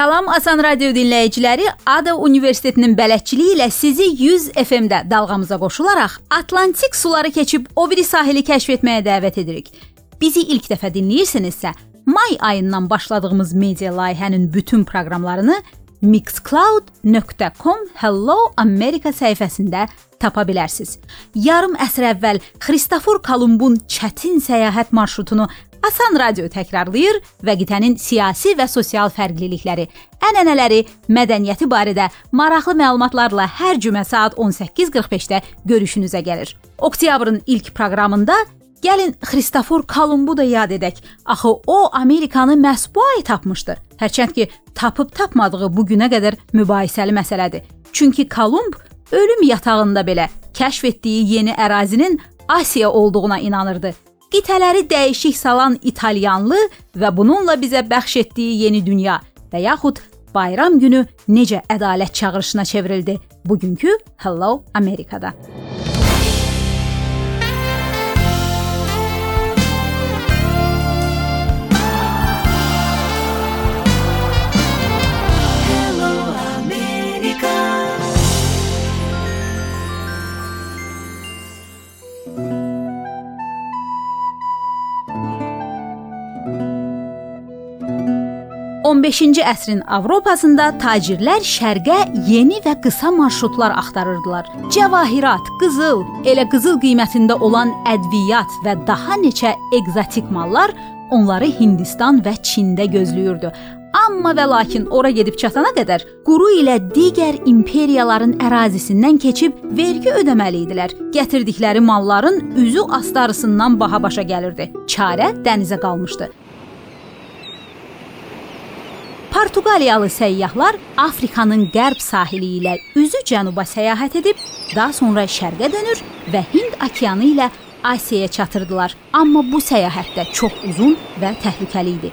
Salam Asan Radio dinləyiciləri, Ada Universitetinin bələdçiliyi ilə sizi 100 FM-də dalğamıza qoşularaq Atlantik suları keçib o biri sahili kəşf etməyə dəvət edirik. Bizi ilk dəfə dinləyirsinizsə, may ayından başladığımız media layihənin bütün proqramlarını mixcloud.com Hello America səhifəsində tapa bilərsiniz. Yarım əsr əvvəl Kristofor Kolumbun çətin səyahət marşrutunu Asan Radio təkrarlayır və qitənin siyasi və sosial fərqlilikləri, ənənələri, mədəniyyəti barədə maraqlı məlumatlarla hər cümə saat 18:45-də görüşünüzə gəlir. Oktyabrın ilk proqramında Gəlin Kristofor Kolumbu da yad edək. Axı o Amerikanı məhz bu ay tapmışdı. Hərçənd ki, tapıb tapmadığı bu günə qədər mübahisəli məsələdir. Çünki Kolumb ölüm yatağında belə kəşf etdiyi yeni ərazinin Asiya olduğuna inanırdı qitələri dəyişik salan italyanlı və bununla bizə bəxş etdiyi yeni dünya və yaxud bayram günü necə ədalət çağırışına çevrildi bugünkü Hello Amerikada. 15-ci əsrin Avropasında tacirlər şərqə yeni və qısa marşrutlar axtarırdılar. Cəvahirat, qızıl, elə qızıl qiymətində olan ədviyyat və daha neçə egzotik mallar onları Hindistan və Çində gözləyirdi. Amma və lakin ora gedib çatana qədər quru ilə digər imperiyaların ərazisindən keçib vergi ödəməli idilər. Gətirdikləri malların üzü astarısından baha başa gəlirdi. Çarə dənizə qalmışdı. Portuqaliyalı səyyahlar Afrikanın qərb sahili ilə üzü cənuba səyahət edib, daha sonra şərqə dönür və Hind okeanı ilə Asiyaya çatırdılar. Amma bu səyahət də çox uzun və təhlükəli idi.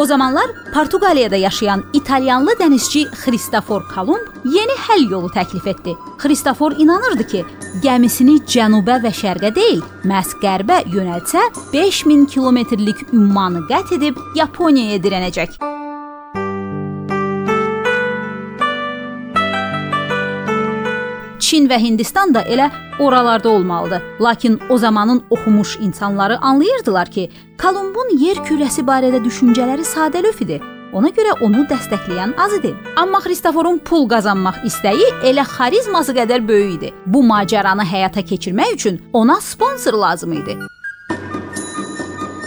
O zamanlar Portuqaliyada yaşayan İtalyanlı dənizçi Kristofor Kolumb yeni həll yolu təklif etdi. Kristofor inanırdı ki, gəmisini cənuba və şərqə deyil, məhz qərbə yönəltsə, 5000 kilometrlik ümmanı qət edib Yaponiyaya dirənəcək. Çin və Hindistan da elə oralarda olmalıdır. Lakin o zamanın oxumuş insanları anlayırdılar ki, Kolumbun yer kürəsi barədə düşüncələri sadəlöv idi. Ona görə onu dəstəkləyən az idi. Amma Kristoforun pul qazanmaq istəyi elə xarizması qədər böyük idi. Bu macəranı həyata keçirmək üçün ona sponsor lazım idi.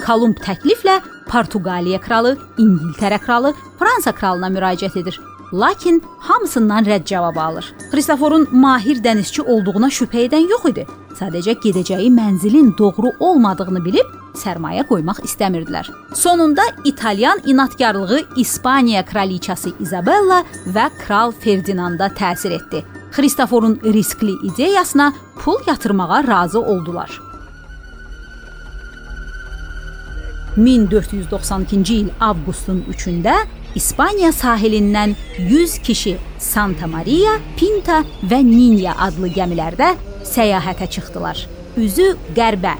Kolumb təkliflə Portuqaliya kralı, İngiltərə kralı, Fransa kralına müraciət edir lakin hamısından rədd cavabı alır. Kristoforun mahir dənizçi olduğuna şübhə edən yox idi. Sadəcə gedəcəyi mənzilin doğru olmadığını bilib sərmayə qoymaq istəmirdilər. Sonunda İtalyan inadkarlığı İspaniya kraliçası Isabella və kral Ferdinanda təsir etdi. Kristoforun riskli ideyasına pul yatırmağa razı oldular. 1492-ci il avqustun 3-də İspaniya sahilindən 100 kişi Santa Maria, Pinta və Ninya adlı gəmilərdə səyahətə çıxdılar. Üzü qərbə.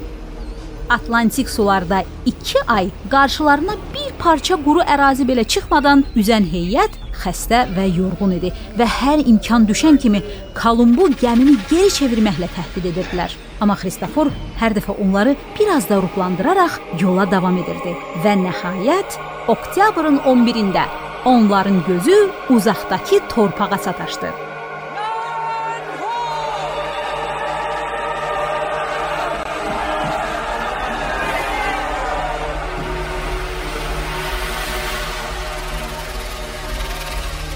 Atlantik sularda 2 ay qarşılarına bir parça quru ərazi belə çıxmadan üzən heyət xəstə və yorğun idi və hər imkan düşən kimi Kolumbu gəmini geri çevirməklə təhdid edirdilər. Amma Kristofor hər dəfə onları biraz da ruhlandıraraq yola davam edirdi və nəhayət oktyabrın 11-də onların gözü uzaqdakı torpağa sataşdı.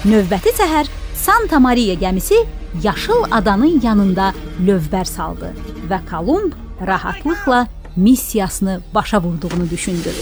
Növbəti səhər Santa Maria gəmisi yaşıl adanın yanında lövbər saldı və Kolumb rahatlıqla missiyasını başa vurduğunu düşündü.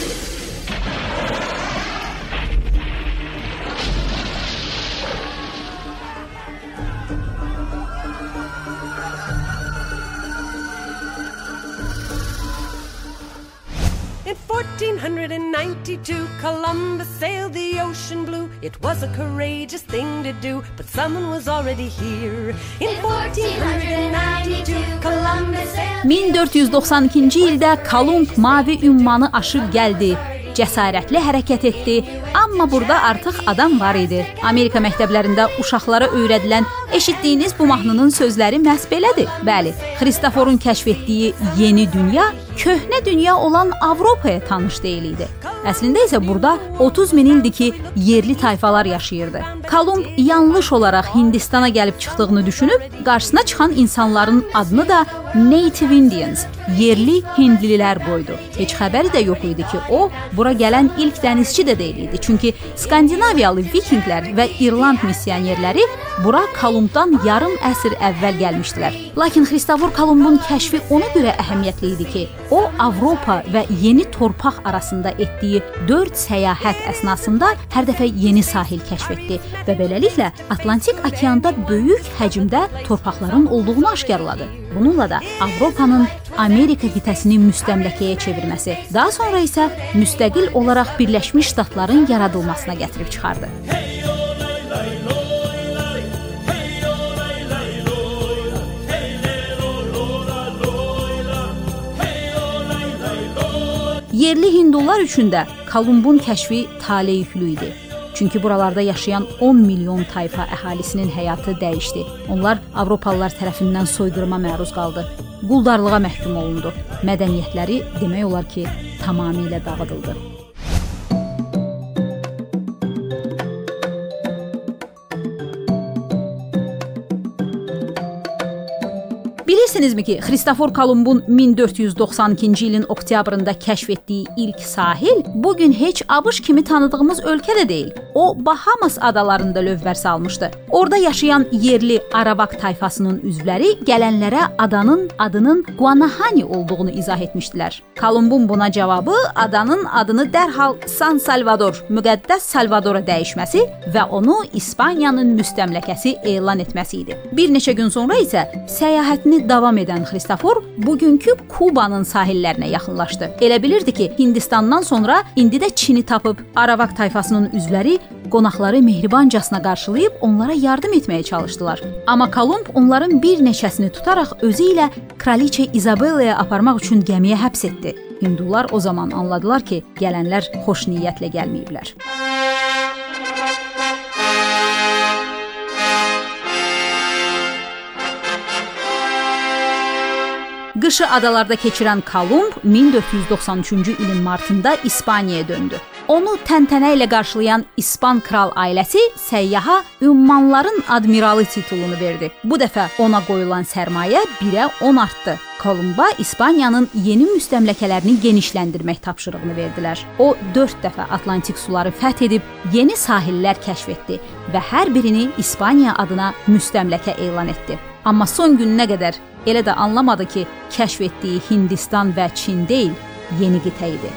1492, Columbus sailed the ocean blue. It was a courageous thing to do, but someone was already here. In 1492, Columbus sailed 1492-ci ildə Kolumb mavi ümmanı aşıb gəldi. Cəsarətli hərəkət etdi, amma burada artıq adam var idi. Amerika məktəblərində uşaqlara öyrədilən eşitdiyiniz bu mahnının sözləri məhz belədir. Bəli, Xristoforun kəşf etdiyi yeni dünya köhnə dünya olan Avropaya tanış deyil idi. Əslində isə burada 30 min ildir ki, yerli tayfalar yaşayırdı. Kolumb yanlış olaraq Hindistana gəlib çıxdığını düşünüb, qarşısına çıxan insanların adını da Native Indians, yerli hindlilər qoydu. Heç xəbəri də yox idi ki, o bura gələn ilk dənizçi də deyil idi. Çünki Skandinaviyalı vikinglər və İrland missionerləri bura Kolumbdan yarım əsr əvvəl gəlmişdilər. Lakin Xristofor Kolumbun kəşfi ona görə əhəmiyyətli idi ki, o Avropa və yeni torpaq arasında etdiyi 4 səyahət əsnasında hər dəfə yeni sahil kəşf etdi və beləliklə Atlantik okeanda böyük həcmdə torpaqların olduğunu aşkarladı. Bununla da Avropanın Amerika qitəsini müstəmləkəyə çevirməsi, daha sonra isə müstəqil olaraq Birləşmiş Ştatların yaradılmasına gətirib çıxardı. Yerli hindular üçün də Kolumbun kəşfi tale yüklü idi. Çünki buralarda yaşayan 10 milyon tayfa əhalisinin həyatı dəyişdi. Onlar Avropalılar tərəfindən soyqırıma məruz qaldı. Quldarlığa məhkum olundu. Mədəniyyətləri demək olar ki, tamamilə dağıdıldı. Bilirsinizmi ki, Xristofor Kolumbun 1492-ci ilin oktyabrında kəşf etdiyi ilk sahil bu gün heç ABŞ kimi tanıdığımız ölkə də deyil. O Bahamas adalarında lövbər salmışdı. Orda yaşayan yerli Arawak tayfasının üzvləri gələnlərə adanın adının Guanahani olduğunu izah etmişdilər. Kolumbun buna cavabı adanın adını dərhal San Salvador, müqəddəs Salvadora dəyişməsi və onu İspaniyanın müstəmləkəsi elan etməsi idi. Bir neçə gün sonra isə səyahətini davam edən Xristofor bugünkü Kubanın sahillərinə yaxınlaşdı. Elə bilirdi ki, Hindistandan sonra indi də Çini tapıb Arawak tayfasının üzvləri qonaqları mehribancasına qarşılayıb onlara yardım etməyə çalışdılar. Amma Kolumb onların bir neçəsini tutaraq özü ilə kraliçə İzabellaya aparmaq üçün gəmiyə həbs etdi. Hindular o zaman anladılar ki, gələnlər xoş niyyətlə gəlməyiblər. Qışı adalarda keçirən Kolumb 1493-cü ilin martında İspaniyaya döndü. Onu təntənə ilə qarşılayan İspan kral ailəsi səyyaha ümmanların admiralı titulunu verdi. Bu dəfə ona qoyulan sərmayə 1-ə 10 artdı. Kolumba İspaniyanın yeni müstəmləkələrini genişləndirmək tapşırığını verdilər. O 4 dəfə Atlantik suları fəth edib yeni sahillər kəşf etdi və hər birini İspaniya adına müstəmləkə elan etdi. Amma son gününə qədər elə də anlamadı ki, kəşf etdiyi Hindistan və Çin deyil, yeni qitə idi.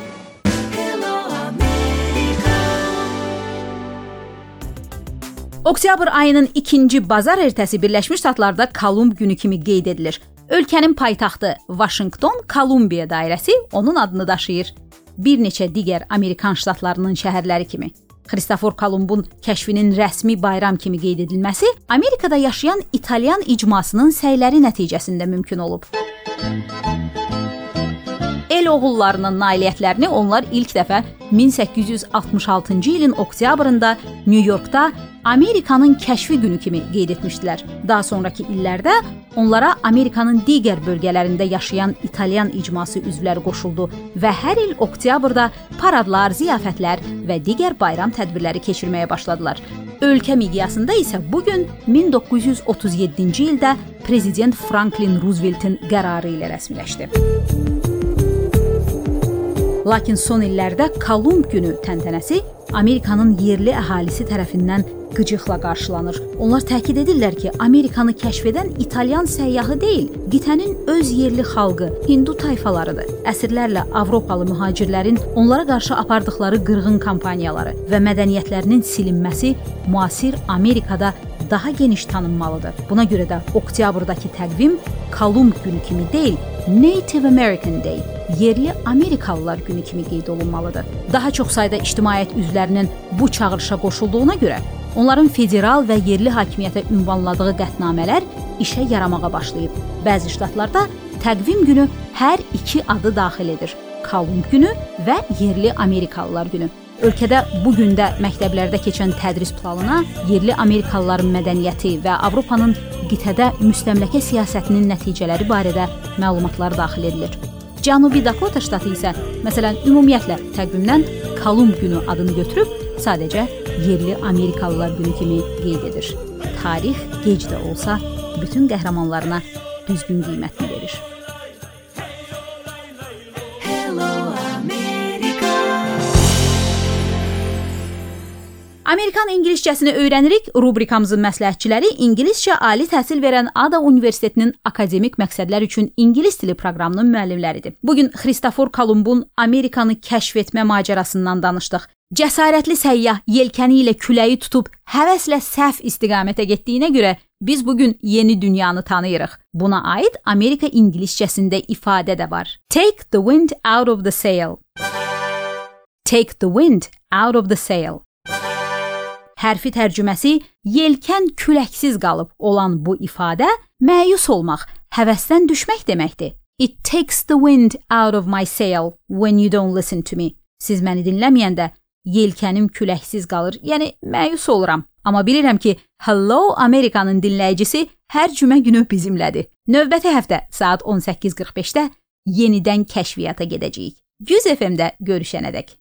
Oktyabr ayının 2-ci bazar ertəsi Birləşmiş Ştatlarda Kolumb günü kimi qeyd edilir. Ölkənin paytaxtı Vaşinqton Kolumbiya dairəsi onun adını daşıyır. Bir neçə digər Amerikan ştatlarının şəhərləri kimi. Xristofor Kolumbun kəşfinin rəsmi bayram kimi qeyd edilməsi Amerikada yaşayan İtalyan icmasının səyləri nəticəsində mümkün olub. El oğullarının nailiyyətlərini onlar ilk dəfə 1866-cı ilin oktyabrında Nyu-Yorkda Amerikanın kəşfi günü kimi qeyd etmişdilər. Daha sonrakı illərdə onlara Amerikanın digər bölgələrində yaşayan İtalyan icması üzvləri qoşuldu və hər il oktyabrda paradlar, ziyafətlər və digər bayram tədbirləri keçirməyə başladılar. Ölkə miqyasında isə bu gün 1937-ci ildə prezident Franklin Rooseveltin qərarı ilə rəsmiləşdi. Lakin son illərdə Kolumb günü təntənəsi Amerikanın yerli əhalisi tərəfindən qıcıqla qarşılanır. Onlar təkid edirlər ki, Amerikanı kəşf edən İtalyan səyyahı deyil, qitənin öz yerli xalqı, Hindu tayfalarıdır. Əsrlərlə Avropalı mühacirlərin onlara qarşı apardıqları qırğın kampaniyaları və mədəniyyətlərinin silinməsi müasir Amerikada daha geniş tanınmalıdır. Buna görə də oktyabrdakı təqvim Kolumb günü kimi deyil, Native American Day, yerli Amerikalılar günü kimi qeyd olunmalıdır. Daha çox sayda ictimaiyyət üzvlərinin bu çağırışa qoşulduğuna görə Onların federal və yerli hakimiyyətə ünvanladığı qətnamələr işə yaramağa başlayıb. Bəzi ştatlarda təqvim günü hər iki adı daxil edir. Kolumb günü və yerli Amerikalılar günü. Ölkədə bu gün də məktəblərdə keçən tədris planına yerli Amerikalıların mədəniyyəti və Avropanın qitədə müstəmləkə siyasətinin nəticələri barədə məlumatlar daxil edilir. Cənubi Dakota ştatı isə məsələn ümumiyyətlə təqvimdən Kolumb günü adını götürüb sadəcə yerli Amerikalılar günü kimi qeyd edir. Tarix gec də olsa bütün qəhrəmanlarına düzgün qiymətini verir. Amerikan ingiliscəsini öyrənirik. Rubrikamızın məsləhətçiləri ingiliscə ali təhsil verən Ada Universitetinin akademik məqsədlər üçün ingilis dili proqramının müəllimləridir. Bu gün Xristofor Kolumbun Amerikanı kəşf etmə macərasından danışdıq. Cəsarətli səyyah yelkəni ilə küləyi tutub həvəslə səhv istiqamətə getdiyinə görə biz bu gün yeni dünyanı tanıyırıq. Buna aid Amerika ingiliscəsində ifadə də var. Take the wind out of the sail. Take the wind out of the sail hərfi tərcüməsi yelkən küləksiz qalıb olan bu ifadə məyus olmaq, həvəsdən düşmək deməkdir. It takes the wind out of my sail when you don't listen to me. Siz məni dinləməyəndə yelkənim küləksiz qalır, yəni məyus oluram. Amma bilirəm ki, Hello Amerikanın dinləyicisi hər cümə günü bizimlədir. Növbəti həftə saat 18:45-də yenidən kəşfiyyata gedəcəyik. 100 FM-də görüşənədək